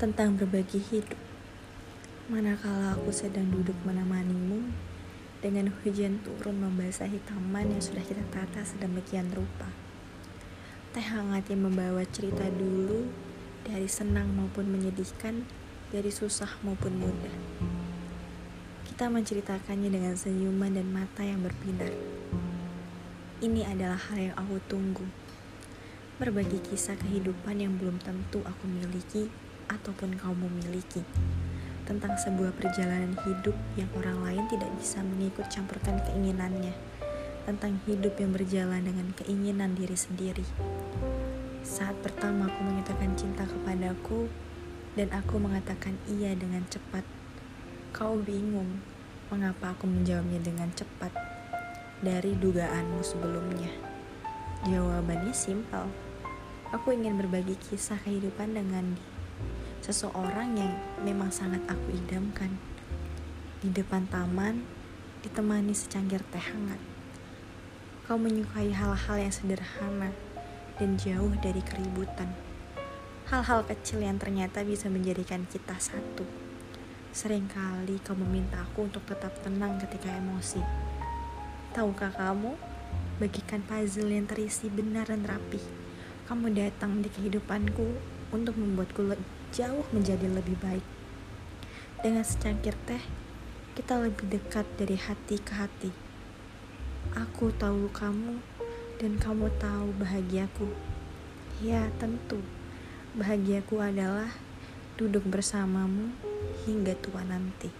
tentang berbagi hidup. Manakala aku sedang duduk menemanimu, dengan hujan turun membasahi taman yang sudah kita tata sedemikian rupa. Teh hangat yang membawa cerita dulu dari senang maupun menyedihkan, dari susah maupun mudah. Kita menceritakannya dengan senyuman dan mata yang berbinar. Ini adalah hal yang aku tunggu berbagi kisah kehidupan yang belum tentu aku miliki ataupun kamu miliki tentang sebuah perjalanan hidup yang orang lain tidak bisa mengikut campurkan keinginannya. Tentang hidup yang berjalan dengan keinginan diri sendiri. Saat pertama aku menyatakan cinta kepadaku dan aku mengatakan iya dengan cepat. Kau bingung mengapa aku menjawabnya dengan cepat? Dari dugaanmu sebelumnya. Jawabannya simpel. Aku ingin berbagi kisah kehidupan dengan seseorang yang memang sangat aku idamkan. Di depan taman, ditemani secangkir teh hangat. Kau menyukai hal-hal yang sederhana dan jauh dari keributan. Hal-hal kecil yang ternyata bisa menjadikan kita satu. Seringkali kau meminta aku untuk tetap tenang ketika emosi. Tahukah kamu, bagikan puzzle yang terisi benar dan rapi kamu datang di kehidupanku untuk membuatku jauh menjadi lebih baik. Dengan secangkir teh, kita lebih dekat dari hati ke hati. Aku tahu kamu dan kamu tahu bahagiaku. Ya, tentu. Bahagiaku adalah duduk bersamamu hingga tua nanti.